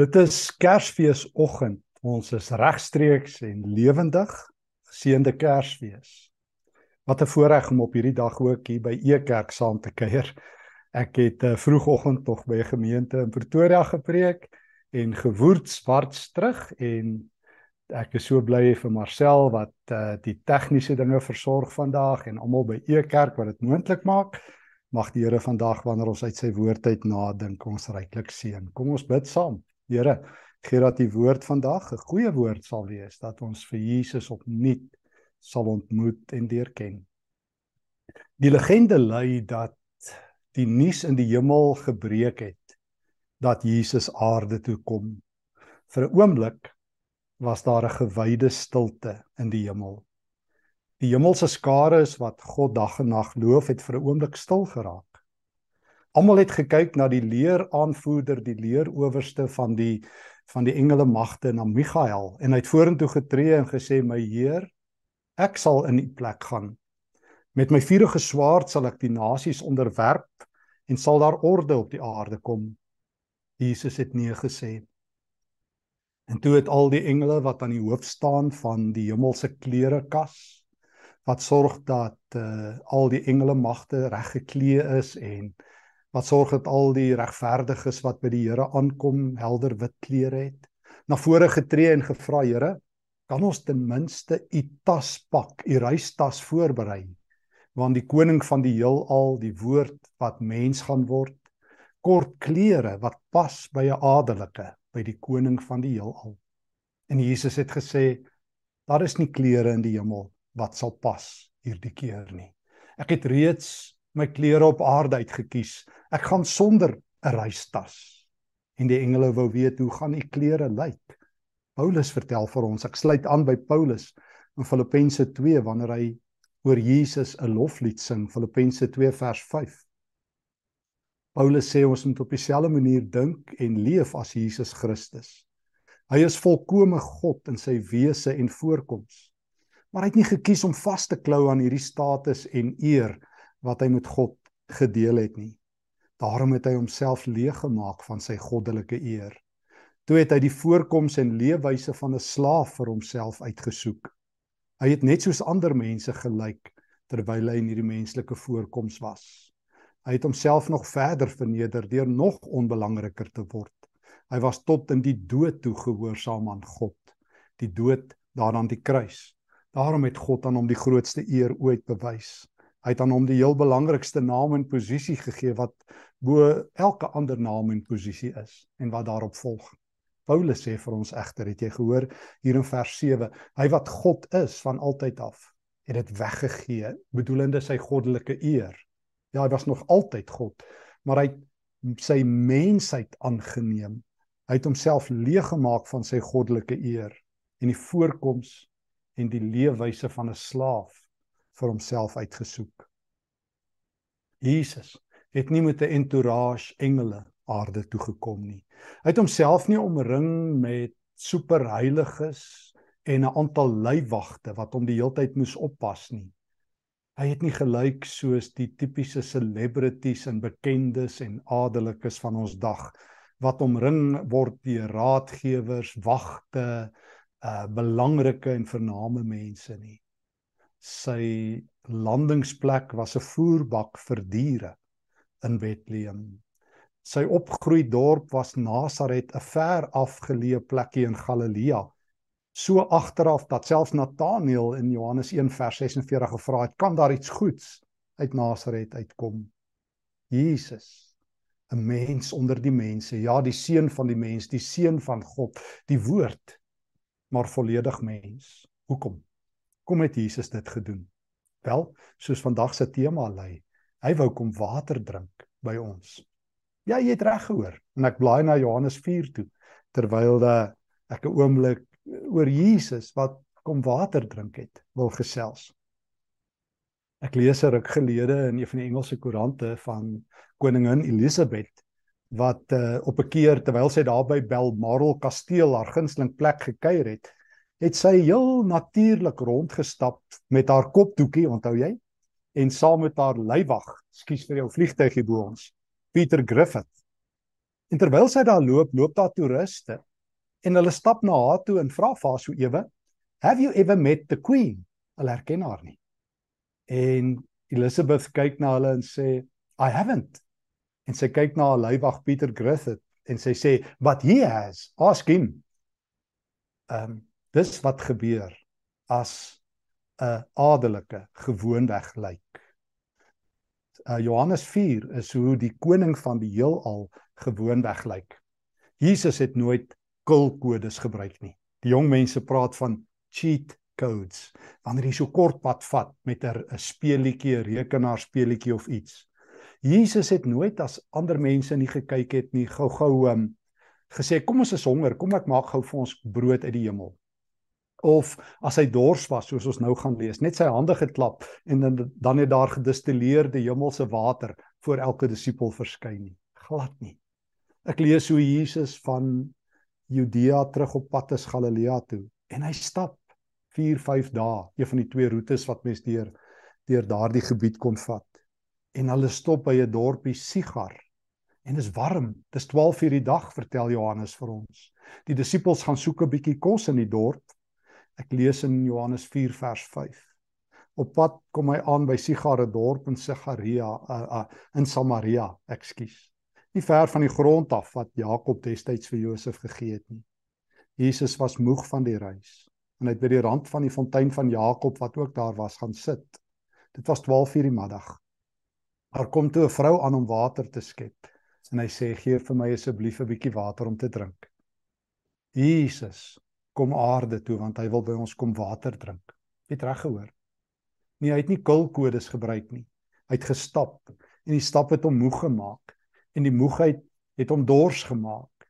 Dit is Kersfeesoggend. Ons is regstreeks en lewendig geseënde Kersfees. Wat 'n voorreg om op hierdie dag ook hier by Ekerk saam te kuier. Ek het uh, vroegoggend tog by 'n gemeente in Pretoria gepreek en gewoerd swarts terug en ek is so bly vir Marcel wat uh, die tegniese dinge versorg vandag en almal by Ekerk wat dit moontlik maak. Mag die Here vandag wanneer ons uit sy woord uit nadink ons ryklik seën. Kom ons bid saam. Here, gee dat die woord vandag 'n goeie woord sal wees dat ons vir Jesus opnuut sal ontmoet en leer ken. Die legende lui dat die nuus in die hemel gebreek het dat Jesus aarde toe kom. Vir 'n oomblik was daar 'n gewyde stilte in die hemel. Die hemelse skare is wat God dag en nag loof het vir 'n oomblik stil geraak. Almal het gekyk na die leeraanvoerder, die leerowerste van die van die engele magte na Michael en hy het vorentoe getree en gesê my Heer, ek sal in u plek gaan. Met my vuurige swaard sal ek die nasies onderwerp en sal daar orde op die aarde kom. Jesus het nee gesê. En toe het al die engele wat aan die hoof staan van die hemelse klerekas wat sorg dat uh, al die engele magte reg geklee is en wat sorg dat al die regverdiges wat by die Here aankom helder wit klere het na vore getree en gevra Here kan ons ten minste u taspak u reistas voorberei? Want die koning van die heelal die woord wat mens gaan word kort klere wat pas by 'n adelike by die koning van die heelal. En Jesus het gesê daar is nie klere in die hemel wat sal pas hierdie keer nie. Ek het reeds my klere op aarde uitgekies. Ek gaan sonder 'n reistas. En die engele wou weet hoe gaan u klere lyk. Paulus vertel vir ons. Ek sluit aan by Paulus in Filippense 2 wanneer hy oor Jesus 'n loflied sing, Filippense 2 vers 5. Paulus sê ons moet op dieselfde manier dink en leef as Jesus Christus. Hy is volkome God in sy wese en voorkoms. Maar hy het nie gekies om vas te klou aan hierdie status en eer wat hy met God gedeel het nie. Daarom het hy homself leeg gemaak van sy goddelike eer. Toe het hy die voorkoms en leefwyse van 'n slaaf vir homself uitgesoek. Hy het net soos ander mense gelyk terwyl hy in hierdie menslike voorkoms was. Hy het homself nog verder verneder deur nog onbelangriker te word. Hy was tot in die dood toe gehoorsaam aan God, die dood daar aan die kruis. Daarom het God aan hom die grootste eer ooit bewys. Hy het aan hom die heel belangrikste naam en posisie gegee wat bo elke ander naam en posisie is en wat daarop volg. Paulus sê vir ons egter, het jy gehoor hier in vers 7, hy wat God is van altyd af, het dit weggegee, bedoelende sy goddelike eer. Ja, hy was nog altyd God, maar hy het sy mensheid aangeneem. Hy het homself leeg gemaak van sy goddelike eer en die voorkoms en die leefwyse van 'n slaaf vir homself uitgesoek. Jesus het nie met 'n entourage engele aarde toe gekom nie. Hy het homself nie omring met superheiliges en 'n aantal leiwagte wat hom die heeltyd moes oppas nie. Hy het nie gelyk soos die tipiese celebrities en bekendes en adellikes van ons dag wat omring word deur raadgewers, wagte, uh belangrike en vername mense nie sy landingsplek was 'n voerbak vir diere in Bethlehem. Sy opgroei dorp was Nasaret, 'n ver afgeleë plekkie in Galilea. So agteraf dat selfs Nataneel in Johannes 1 vers 46 gevra het, kan daar iets goeds uit Nasaret uitkom? Jesus, 'n mens onder die mense, ja, die seun van die mens, die seun van God, die woord, maar volledig mens. Hoekom? Kom het Jesus dit gedoen? Wel, soos vandag se tema lei, hy wou kom water drink by ons. Ja, jy het reg gehoor. En ek blaai na Johannes 4 toe terwyl ek 'n oomblik oor Jesus wat kom water drink het wil gesels. Ek lees 'n ruk gelede in een van die Engelse koerante van koningin Elisabeth wat uh, op 'n keer terwyl sy daar by Balmoral kasteel haar gunsteling plek gekuier het, het sy heel natuurlik rondgestap met haar kopdoekie, onthou jy? En saam met haar leiwag, skuis vir jou vliegtuigie bo ons, Pieter Griffith. En terwyl sy daar loop, loop daar toeriste en hulle stap na haar toe en vra vir haar so ewe, "Have you ever met the queen?" Hulle herken haar nie. En Elizabeth kyk na hulle en sê, "I haven't." En sy kyk na haar leiwag Pieter Griffith en sy sê, "But he has. Ask him." Ehm um, dis wat gebeur as 'n adelike gewoonweg lyk. Uh, Johannes 4 is hoe die koning van die heelal gewoonweg lyk. Jesus het nooit kulkodes gebruik nie. Die jong mense praat van cheat codes. Wanneer jy so kort pad vat met 'n speelietjie, 'n rekenaarspeelietjie of iets. Jesus het nooit as ander mense nie gekyk het nie, gou-gou um, gesê kom ons is honger, kom ek maak gou vir ons brood uit die hemel of as hy dors was soos ons nou gaan lees net sy hande geklap en dan dan het daar gedistilleerde hemelse water voor elke disipel verskyn nie. Glad nie. Ek lees hoe Jesus van Judea terug op pad is Galilea toe en hy stap 4 5 dae een van die twee roetes wat mens deur deur daardie gebied kon vat. En hulle stop by 'n dorpie Sigar. En dit is warm. Dis 12 uur die dag vertel Johannes vir ons. Die disipels gaan soek 'n bietjie kos in die dorp Ek lees in Johannes 4 vers 5. Op pad kom hy aan by Sigare dorp in Sigaria uh, uh, in Samaria, ekskuus. Nie ver van die grond af wat Jakob destyds vir Josef gegee het nie. Jesus was moeg van die reis en hy het by die rand van die fontein van Jakob wat ook daar was gaan sit. Dit was 12:00 die middag. Daar kom toe 'n vrou aan om water te skep en hy sê gee vir my asseblief 'n bietjie water om te drink. Jesus kom aarde toe want hy wil by ons kom water drink. Het reg gehoor. Nee, hy het nie kulkodes gebruik nie. Hy het gestap en die stap het hom moeg gemaak en die moegheid het hom dors gemaak.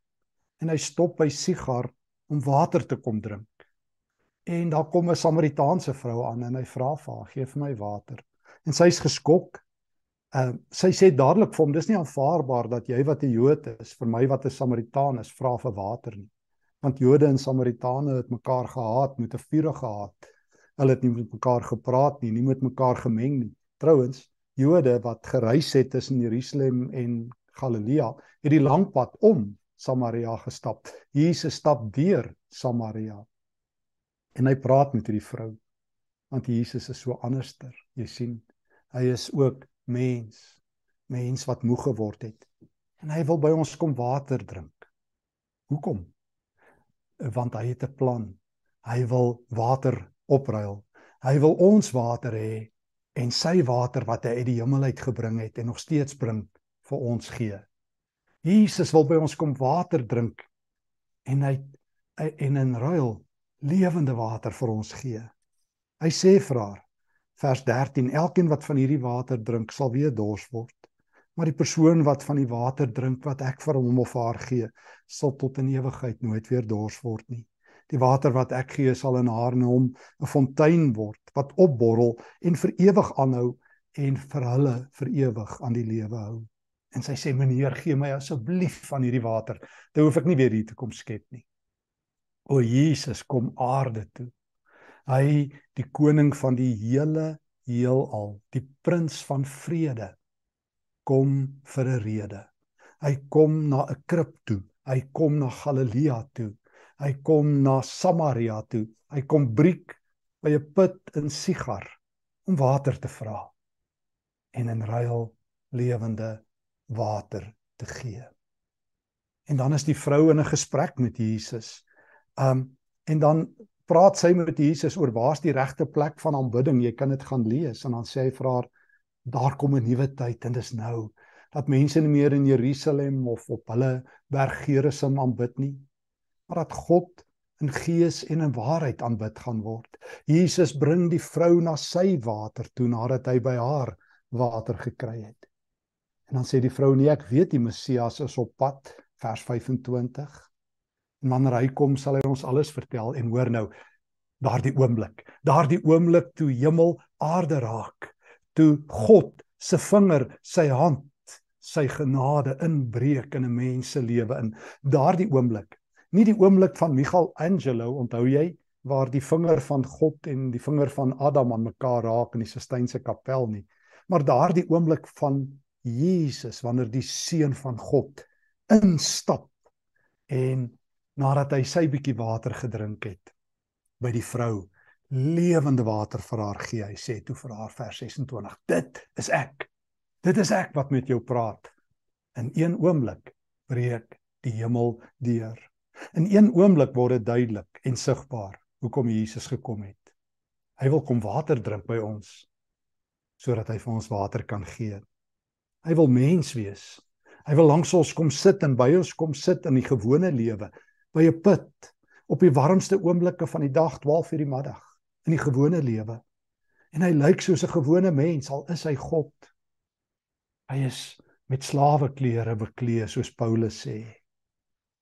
En hy stop by Sigar om water te kom drink. En daar kom 'n Samaritaanse vrou aan en hy vra vir haar: "Gee vir my water." En sy's geskok. Ehm uh, sy sê dadelik vir hom: "Dis nie aanvaarbaar dat jy wat 'n Jood is vir my wat 'n Samaritaan is vra vir water nie." Want Jode en Samaritane het mekaar gehaat, met 'n vuur gehaat. Hulle het nie met mekaar gepraat nie, nie met mekaar gemeng nie. Trouwens, Jode wat gereis het tussen Jerusalem en Galilea, het die lang pad om Samaria gestap. Jesus stap deur Samaria. En hy praat met hierdie vrou. Want Jesus is so anderster. Jy sien, hy is ook mens, mens wat moeg geword het. En hy wil by ons kom water drink. Hoekom? Want hy het 'n plan. Hy wil water opruil. Hy wil ons water hê en sy water wat hy uit die hemel uit gebring het en nog steeds bring vir ons gee. Jesus wil by ons kom water drink en hy en in ruil lewende water vir ons gee. Hy sê vir haar vers 13 elkeen wat van hierdie water drink sal weer dors word maar die persoon wat van die water drink wat ek vir hom of haar gee, sal tot in ewigheid nooit weer dors word nie. Die water wat ek gee sal in haar en hom 'n fontein word wat opborrel en vir ewig aanhou en vir hulle vir ewig aan die lewe hou. En sy sê meneer, gee my asseblief van hierdie water. Dan hoef ek nie weer hier te kom skep nie. O Jesus, kom aarde toe. Hy die koning van die hele heelal, die prins van vrede kom vir 'n rede. Hy kom na 'n krib toe. Hy kom na Galilea toe. Hy kom na Samaria toe. Hy kom briek by 'n put in Sigar om water te vra en in ruil lewende water te gee. En dan is die vrou in 'n gesprek met Jesus. Um en dan praat sy met Jesus oor waar's die regte plek van aanbidding. Jy kan dit gaan lees en dan sê hy vir haar daar kom 'n nuwe tyd en dis nou dat mense nie meer in Jerusalem of op hulle berg Gerizim aanbid nie maar dat God in gees en in waarheid aanbid gaan word. Jesus bring die vrou na sy water toe nadat hy by haar water gekry het. En dan sê die vrou nee ek weet die Messias is op pad vers 25. En wanneer hy kom sal hy ons alles vertel en hoor nou daardie oomblik, daardie oomblik toe hemel aarde raak toe God se vinger, sy hand, sy genade inbreek in 'n mens se lewe in daardie oomblik. Nie die oomblik van Michelangelo, onthou jy, waar die vinger van God en die vinger van Adam aan mekaar raak in die Sistynse kapel nie, maar daardie oomblik van Jesus wanneer die seun van God instap en nadat hy sy bietjie water gedrink het by die vrou lewende water vir haar gee. Hy sê toe vir haar vers 26: "Dit is ek. Dit is ek wat met jou praat." In een oomblik breek die hemel deur. In een oomblik word dit duidelik en sigbaar hoekom Jesus gekom het. Hy wil kom water drink by ons sodat hy vir ons water kan gee. Hy wil mens wees. Hy wil langs ons kom sit en by ons kom sit in die gewone lewe, by 'n put, op die warmste oomblikke van die dag, 12:00 die middag, in die gewone lewe. En hy lyk soos 'n gewone mens, al is hy God. Hy is met slaweklere beklee, soos Paulus sê.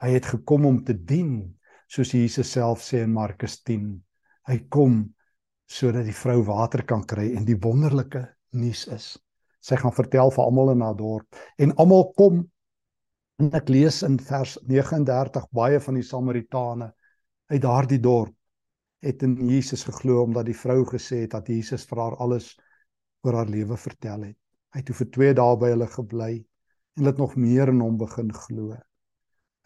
Hy het gekom om te dien, soos Jesus self sê in Markus 10. Hy kom sodat die vrou water kan kry en die wonderlike nuus is. Sy gaan vertel vir almal in haar dorp en almal kom en ek lees in vers 39 baie van die Samaritane uit daardie dorp het in Jesus geglo omdat die vrou gesê het dat Jesus vir haar alles oor haar lewe vertel het. Hy het vir 2 dae by hulle gebly en hulle het nog meer in hom begin glo.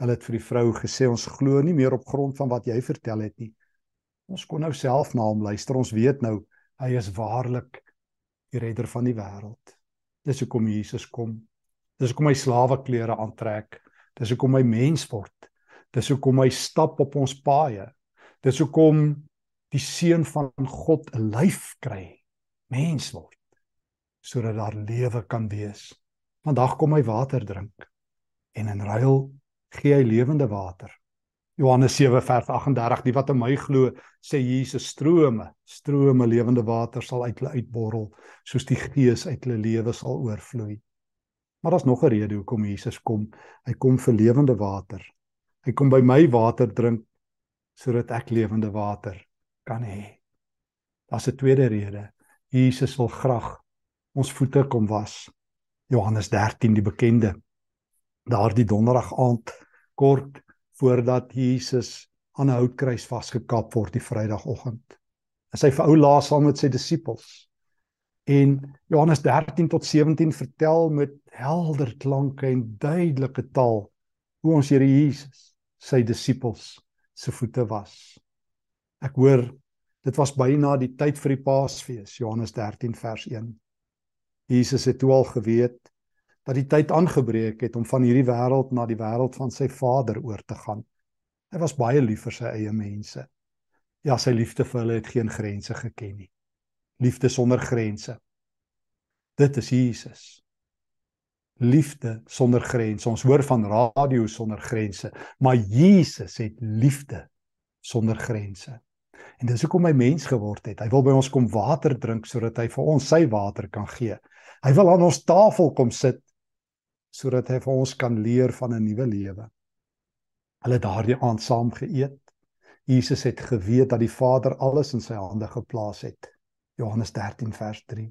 Hulle het vir die vrou gesê ons glo nie meer op grond van wat jy vertel het nie. Ons kon nou self na hom luister. Ons weet nou hy is waarlik die redder van die wêreld. Dis hoekom Jesus kom. Dis hoekom hy slawe klere aantrek. Dis hoekom hy mens word. Dis hoekom hy stap op ons paaie. Dis hoekom die seun van God 'n lyf kry, mens word sodat daar lewe kan wees. Vandag kom hy water drink en in ruil gee hy lewende water. Johannes 7 vers 38 die wat in my glo sê Jesus strome strome lewende water sal uit hulle uitborrel soos die gees uit hulle lewe sal oorvloei. Maar daar's nog 'n rede hoekom Jesus kom. Hy kom vir lewende water. Hy kom by my water drink sodat ek lewende water kan hê. Daar's 'n tweede rede. Jesus wil graag ons voete kom was. Johannes 13 die bekende. Daardie donderdag aand kort voordat Jesus aan 'n houtkruis vasgekap word die Vrydagoggend. En sy vir ou laas saam met sy disippels. En Johannes 13 tot 17 vertel met helder klanke en duidelike taal hoe ons Here Jesus sy disippels se voete was. Ek hoor dit was byna die tyd vir die Paasfees, Johannes 13 vers 1. Jesus het toe al geweet dat die tyd aangebreek het om van hierdie wêreld na die wêreld van sy Vader oor te gaan. Hy was baie lief vir sy eie mense. Ja, sy liefde vir hulle het geen grense geken nie. Liefde sonder grense. Dit is Jesus. Liefde sonder grense. Ons hoor van radio sonder grense, maar Jesus het liefde sonder grense. En dis hoekom hy mens geword het. Hy wil by ons kom water drink sodat hy vir ons sy water kan gee. Hy wil aan ons tafel kom sit sodat hy vir ons kan leer van 'n nuwe lewe. Hulle het daardie aand saam geëet. Jesus het geweet dat die Vader alles in sy hande geplaas het. Johannes 13 vers 3.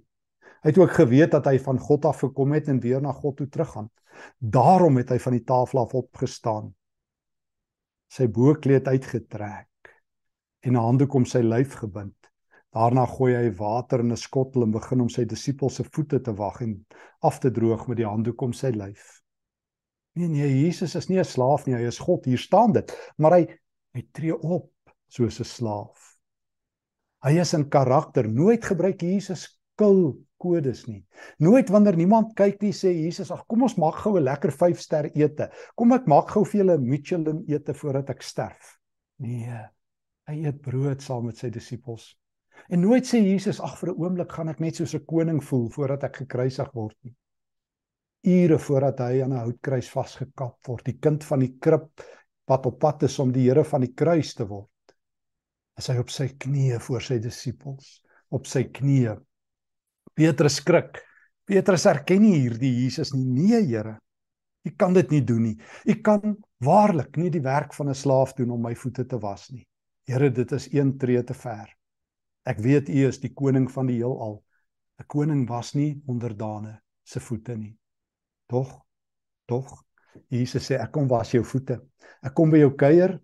Hy het ook geweet dat hy van God af gekom het en weer na God toe teruggaan. Daarom het hy van die tafel af opgestaan. Sy boekleed uitgetrek en 'n handdoek om sy lyf gebind. Daarna gooi hy water in 'n skottel en begin om sy disippels se voete te wag en af te droog met die handdoek om sy lyf. Nee nee, Jesus is nie 'n slaaf nie, hy is God, hier staan dit, maar hy hy tree op soos 'n slaaf. Hy is in karakter, nooit gebruik Jesus kil kodes nie. Nooit wanneer niemand kyk nie sê Jesus, ag kom ons maak gou 'n lekker 5 ster ete. Kom ek maak gou vir julle Michelin ete voordat ek sterf. Nee. Hy eet brood saam met sy disippels. En nooit sê Jesus, ag vir 'n oomblik gaan ek net soos 'n koning voel voordat ek gekruisig word nie. Ure voordat hy aan 'n houtkruis vasgekap word, die kind van die krib wat op pad is om die Here van die kruis te word. Is hy op sy knieë voor sy disippels, op sy knieë. Petrus skrik. Petrus erken nie hierdie Jesus nie. Nee, Here. U kan dit nie doen nie. U kan waarlik nie die werk van 'n slaaf doen om my voete te was nie. Here, dit is een tree te ver. Ek weet u is die koning van die heelal. 'n Koning was nie onderdane se voete nie. Tog, tog. Jesus sê ek kom was jou voete. Ek kom by jou kuier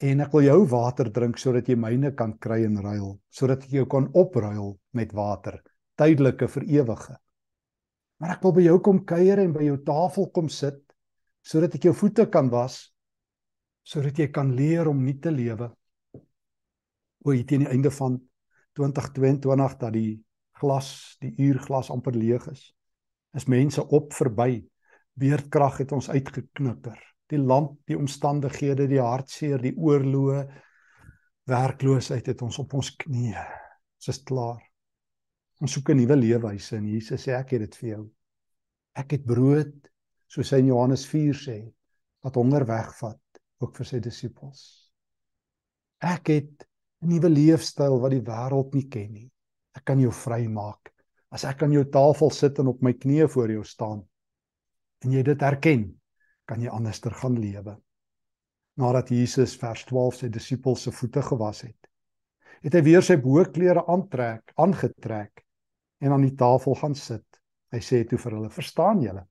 en ek wil jou water drink sodat jy myne kan kry en ruil, sodat ek jou kan opruil met water, tydelike vir ewige. Maar ek wil by jou kom kuier en by jou tafel kom sit sodat ek jou voete kan was sodat jy kan leer om nie te lewe. O hier teen die einde van 2022 dat die glas die uurglas amper leeg is is mense op verby. Beerdkrag het ons uitgeknikker. Die land die omstandighede die hartseer die oorloë werkloosheid het ons op ons knieë. Dit is klaar ons soek 'n nuwe leefwyse en Jesus sê ek het dit vir jou. Ek het brood soos hy in Johannes 4 sê wat honger wegvat ook vir sy disippels. Ek het 'n nuwe leefstyl wat die wêreld nie ken nie. Ek kan jou vrymaak. As ek aan jou tafel sit en op my knieë voor jou staan en jy dit herken kan jy anderster gaan lewe. Nadat Jesus vers 12 sy disippels se voete gewas het het hy weer sy boklere aantrek aangetrek en aan die tafel gaan sit. Hy sê toe vir hulle verstaan julle?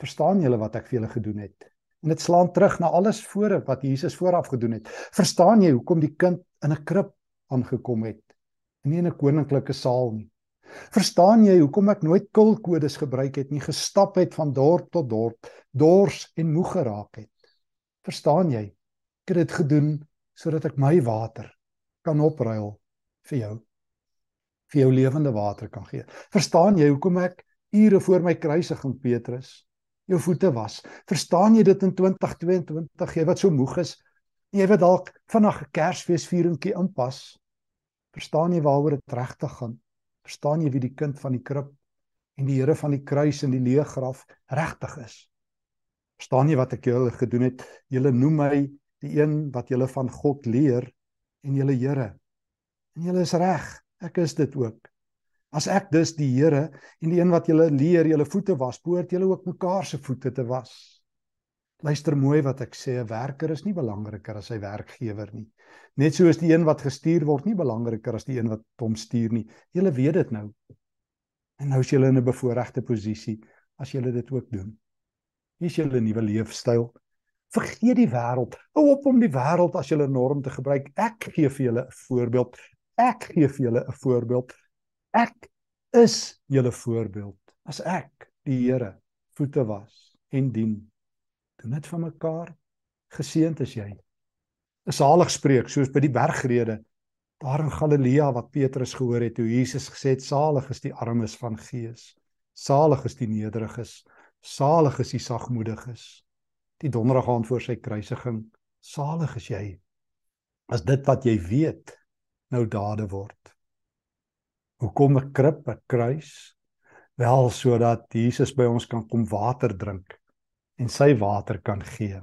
Verstaan julle wat ek vir julle gedoen het? En dit slaan terug na alles voor wat Jesus vooraf gedoen het. Verstaan jy hoekom die kind in 'n krib aangekom het en nie in 'n koninklike saal nie? Verstaan jy hoekom ek nooit kulkodes gebruik het nie gestap het van dorp tot dorp dors en moeg geraak het? Verstaan jy? Ek het dit gedoen sodat ek my water kan opruil vir jou vir jou lewende water kan gee verstaan jy hoekom ek ure voor my kruisiging Petrus jou voete was. Verstaan jy dit in 2022 jy wat so moeg is? Jy wat dalk vanaand 'n Kersfees vieringkie inpas. Verstaan jy waaroor dit regtig gaan? Verstaan jy wie die kind van die krib en die Here van die kruis en die leë graf regtig is? Verstaan jy wat ek julle gedoen het? Julle noem my die een wat julle van God leer en julle Here. En julle is reg. Ek is dit ook. As ek dus die Here en die een wat julle leer, julle voete was, behoort julle ook mekaar se voete te was. Luister mooi wat ek sê, 'n werker is nie belangriker as sy werkgewer nie. Net so is die een wat gestuur word nie belangriker as die een wat hom stuur nie. Julle weet dit nou. En nou is julle in 'n bevoordeelde posisie as julle dit ook doen. Hier is julle nuwe leefstyl. Vergeet die wêreld. Hou op om die wêreld as julle norm te gebruik. Ek gee vir julle 'n voorbeeld. Ek gee vir julle 'n voorbeeld. Ek is julle voorbeeld. As ek die Here voete was en dien, doen dit van mekaar. Geseënd is jy. 'n Salig spreek soos by die bergrede daar in Galilea wat Petrus gehoor het hoe Jesus gesê het salig is die armes van gees. Salig is die nederiges. Salig is die sagmoediges. Die donderdag aan voor sy kruisiging. Salig is jy as dit wat jy weet nou dade word. Hoekom 'n krib, 'n kruis? Wel sodat Jesus by ons kan kom water drink en sy water kan gee.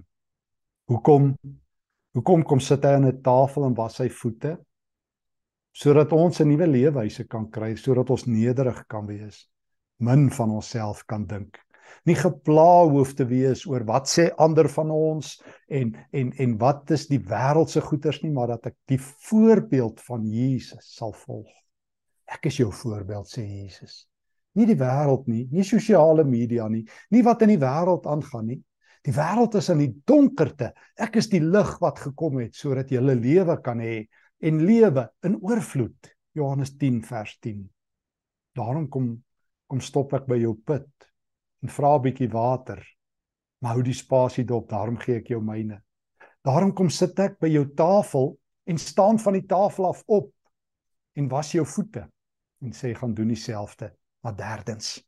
Hoekom? Hoekom kom sit hy aan 'n tafel en was sy voete? Sodat ons 'n nuwe leefwyse kan kry, sodat ons nederig kan wees, min van onsself kan dink. Nie gepla hoef te wees oor wat sê ander van ons en en en wat is die wêreldse goeders nie, maar dat ek die voorbeeld van Jesus sal volg. Ek is jou voorbeeld sê Jesus. Nie die wêreld nie, nie sosiale media nie, nie wat in die wêreld aangaan nie. Die wêreld is in die donkerte. Ek is die lig wat gekom het sodat jy 'n lewe kan hê en lewe in oorvloed. Johannes 10 vers 10. Daarom kom kom stop ek by jou put en vra 'n bietjie water. Maar hou die spasie dop, daarom gee ek jou myne. Daarom kom sit ek by jou tafel en staan van die tafel af op en was jou voete en sê gaan doen dieselfde. Maar derdens,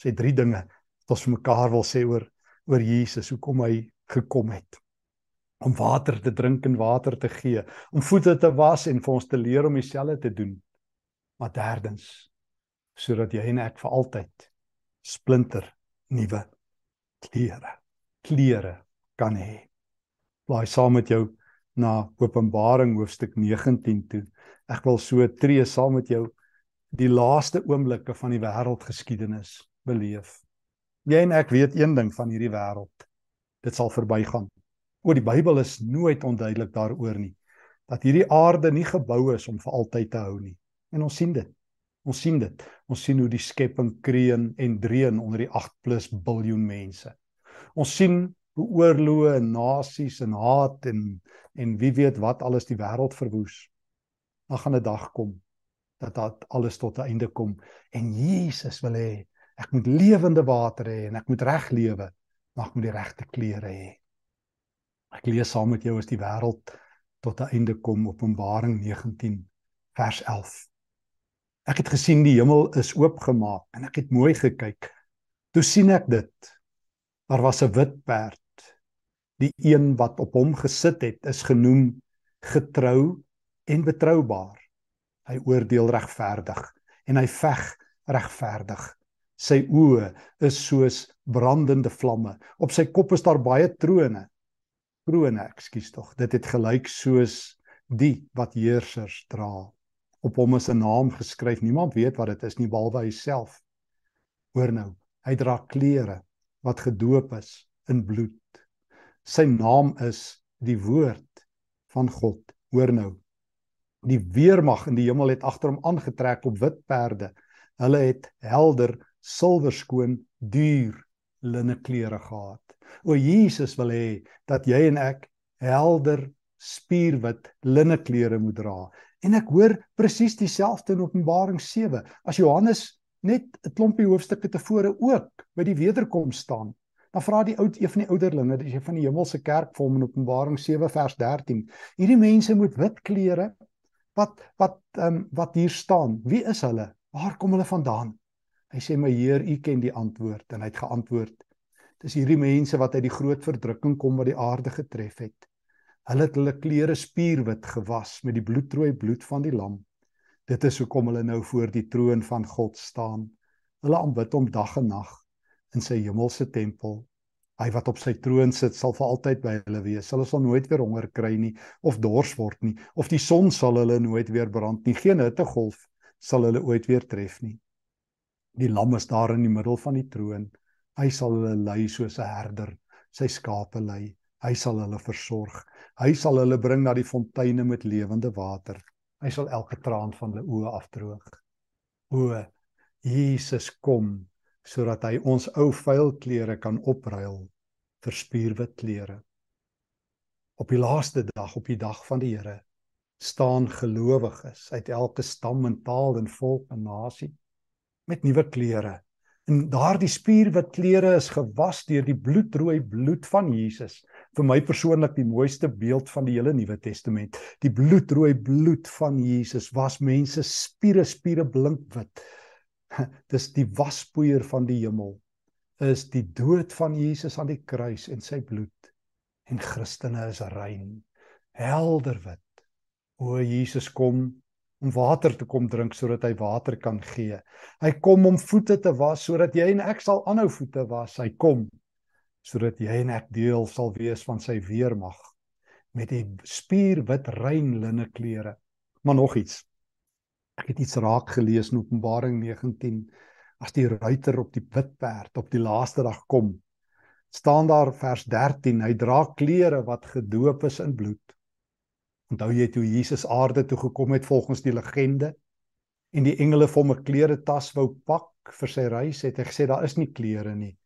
sê drie dinge wat ons vir mekaar wil sê oor oor Jesus, hoekom hy gekom het. Om water te drink en water te gee, om voete te was en vir ons te leer om dieselfde te doen. Maar derdens, sodat jy en ek vir altyd splinter nuwe klere, klere kan hê. Blaai saam met jou na Openbaring hoofstuk 19 toe. Ek wil so tree saam met jou die laaste oomblikke van die wêreldgeskiedenis beleef. Jy en ek weet een ding van hierdie wêreld. Dit sal verbygaan. O die Bybel is nooit onduidelik daaroor nie dat hierdie aarde nie gebou is om vir altyd te hou nie. En ons sien dit. Ons sien dit. Ons sien hoe die skepping kreun en dreun onder die 8+ biljoen mense. Ons sien hoe oorloë en nasies en haat en en wie weet wat alles die wêreld verwoes. Dan gaan 'n dag kom dat dit alles tot 'n einde kom en Jesus wil hê ek moet lewende water hê en ek moet reg lewe mag met die regte klere hê. Ek lees saam met jou as die wêreld tot 'n einde kom Openbaring 19 vers 11. Ek het gesien die hemel is oopgemaak en ek het mooi gekyk. Toe sien ek dit. Daar was 'n wit perd. Die een wat op hom gesit het, is genoem getrou en betroubaar. Hy oordeel regverdig en hy veg regverdig. Sy oë is soos brandende vlamme. Op sy kop is daar baie trone. Krone, ekskuus tog. Dit het gelyk soos die wat heersers dra. Op hom is 'n naam geskryf. Niemand weet wat dit is nie behalwe hy self. Hoor nou, hy dra klere wat gedoop is in bloed. Sy naam is die woord van God. Hoor nou. Die weermag in die hemel het agter hom aangetrek op wit perde. Hulle het helder silwerskoon duur linne klere gehad. O Jesus wil hê dat jy en ek helder spierwit linne klere moet dra. En ek hoor presies dieselfde in Openbaring 7 as Johannes net 'n klompie hoofstukke tevore ook by die wederkoms staan. Dan vra die oud een van die ouderlinge, dis een van die hemelse kerk vir hom in Openbaring 7 vers 13. Hierdie mense moet wit klere wat wat ehm um, wat hier staan. Wie is hulle? Waar kom hulle vandaan? Hy sê my Heer, U ken die antwoord en hy het geantwoord: Dis hierdie mense wat uit die groot verdrukking kom wat die aarde getref het. Hulle het hulle klere spierwit gewas met die bloedrooi bloed van die lam. Dit is hoekom hulle nou voor die troon van God staan. Hulle aanbid hom dag en nag in sy hemelse tempel. Hy wat op sy troon sit, sal vir altyd by hulle wees. Hulle sal nooit weer honger kry nie of dors word nie, of die son sal hulle nooit weer brand nie. Geen hittegolf sal hulle ooit weer tref nie. Die lam is daar in die middel van die troon. Hy sal hulle lei soos 'n herder sy skape lei. Hy sal hulle versorg. Hy sal hulle bring na die fonteine met lewende water. Hy sal elke traan van hulle oë afdroog. O Jesus kom sodat hy ons ou vuil klere kan opruil vir spierwit klere. Op die laaste dag, op die dag van die Here, staan gelowiges uit elke stam en taal en volk en nasie met nuwe klere. En daardie spierwit klere is gewas deur die bloedrooi bloed van Jesus. Vir my persoonlik die mooiste beeld van die hele Nuwe Testament. Die bloedrooi bloed van Jesus was mense spiere spiere blink wit. Dis die waspoeier van die hemel. Is die dood van Jesus aan die kruis en sy bloed. En Christene is rein, helder wit. O Jesus kom om water te kom drink sodat hy water kan gee. Hy kom om voete te was sodat jy en ek sal aanhou voete was. Hy kom sodat jy en ek deel sal wees van sy weermag met die spierwit rein linne klere. Maar nog iets. Ek het iets raak gelees in Openbaring 19 as die ruiter op die wit perd op die laaste dag kom. staan daar vers 13 hy dra klere wat gedoop is in bloed Onthou jy toe Jesus aarde toe gekom het volgens die legende en die engele vir hom 'n klere tas wou pak vir sy reis het hy gesê daar is nie klere nie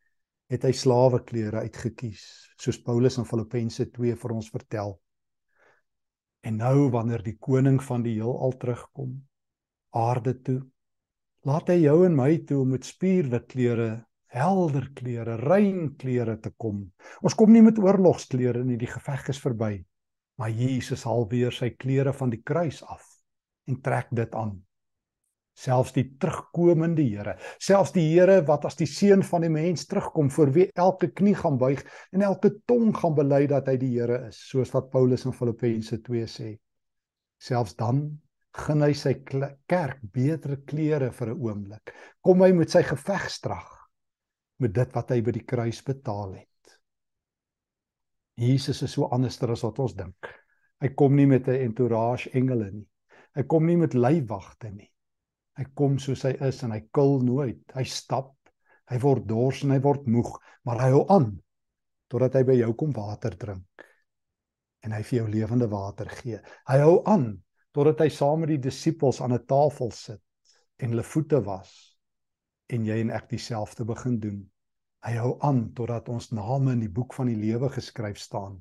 het hy slawe klere uitgekies soos Paulus in Filippense 2 vir ons vertel en nou wanneer die koning van die heelal terugkom aarde toe laat hy jou en my toe om met spierwit klere helder klere rein klere te kom ons kom nie met oorlogsklere nie die geveg is verby Maar Jesus haal weer sy klere van die kruis af en trek dit aan. Selfs die terugkomende Here, selfs die Here wat as die seun van die mens terugkom vir wie elke knie gaan buig en elke tong gaan bely dat hy die Here is, soos wat Paulus in Filippense 2 sê. Selfs dan gun hy sy kerk beter klere vir 'n oomblik. Kom hy met sy gevegstrag met dit wat hy by die kruis betaal het. Jesus is so anderster as wat ons dink. Hy kom nie met 'n entourage engele nie. Hy kom nie met leiwagte nie. Hy kom soos hy is en hy kil nooit. Hy stap, hy word dors en hy word moeg, maar hy hou aan totdat hy by jou kom water drink en hy vir jou lewende water gee. Hy hou aan totdat hy saam met die disippels aan 'n tafel sit en hulle voete was en jy en ek dieselfde begin doen. Hy hou aan totdat ons name in die boek van die lewe geskryf staan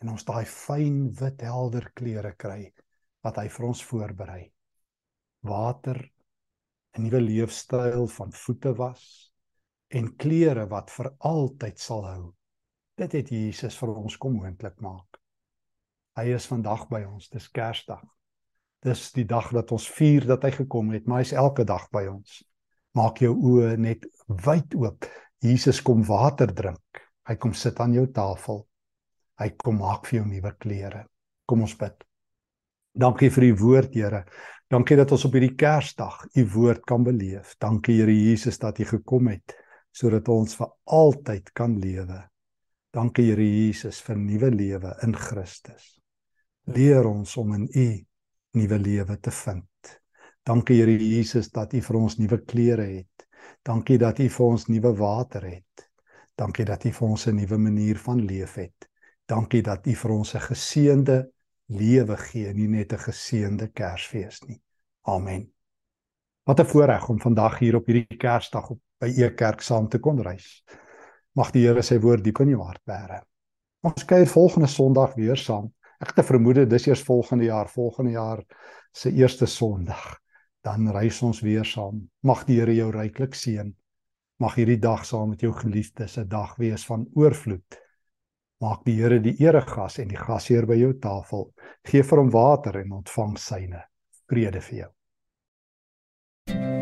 en ons daai fyn wit helder klere kry wat hy vir ons voorberei. Water, 'n nuwe leefstyl van voete was en klere wat vir altyd sal hou Dit het Jesus vir ons kom moontlik maak. Hy is vandag by ons. Dis Kersdag. Dis die dag dat ons vier dat hy gekom het, maar hy's elke dag by ons. Maak jou oë net wyd oop. Jesus kom water drink. Hy kom sit aan jou tafel. Hy kom maak vir jou nuwe klere. Kom ons bid. Dankie vir u woord, Here. Dankie dat ons op hierdie Kersdag u woord kan beleef. Dankie Here Jesus dat u gekom het sodat ons vir altyd kan lewe. Dankie Here Jesus vir nuwe lewe in Christus. Leer ons om in U nuwe lewe te vind. Dankie Here Jesus dat U vir ons nuwe klere het. Dankie dat U vir ons nuwe water het. Dankie dat U vir ons 'n nuwe manier van leef het. Dankie dat U vir ons 'n geseënde lewe gee, nie net 'n geseënde Kersfees nie. Amen. Wat 'n voorreg om vandag hier op hierdie Kersdag op by E Kerk saam te kon reis. Mag die Here sy woord diep in jou hart bære. Ons kuier volgende Sondag weer saam. Ek het 'n vermoede dis eers volgende jaar, volgende jaar se eerste Sondag. Dan reis ons weer saam. Mag die Here jou ryklik seën. Mag hierdie dag saam met jou geliefdes 'n dag wees van oorvloed. Maak die Here die eregas en die gasheer by jou tafel. Gee vir hom water en ontvang syne. Vrede vir jou. thank you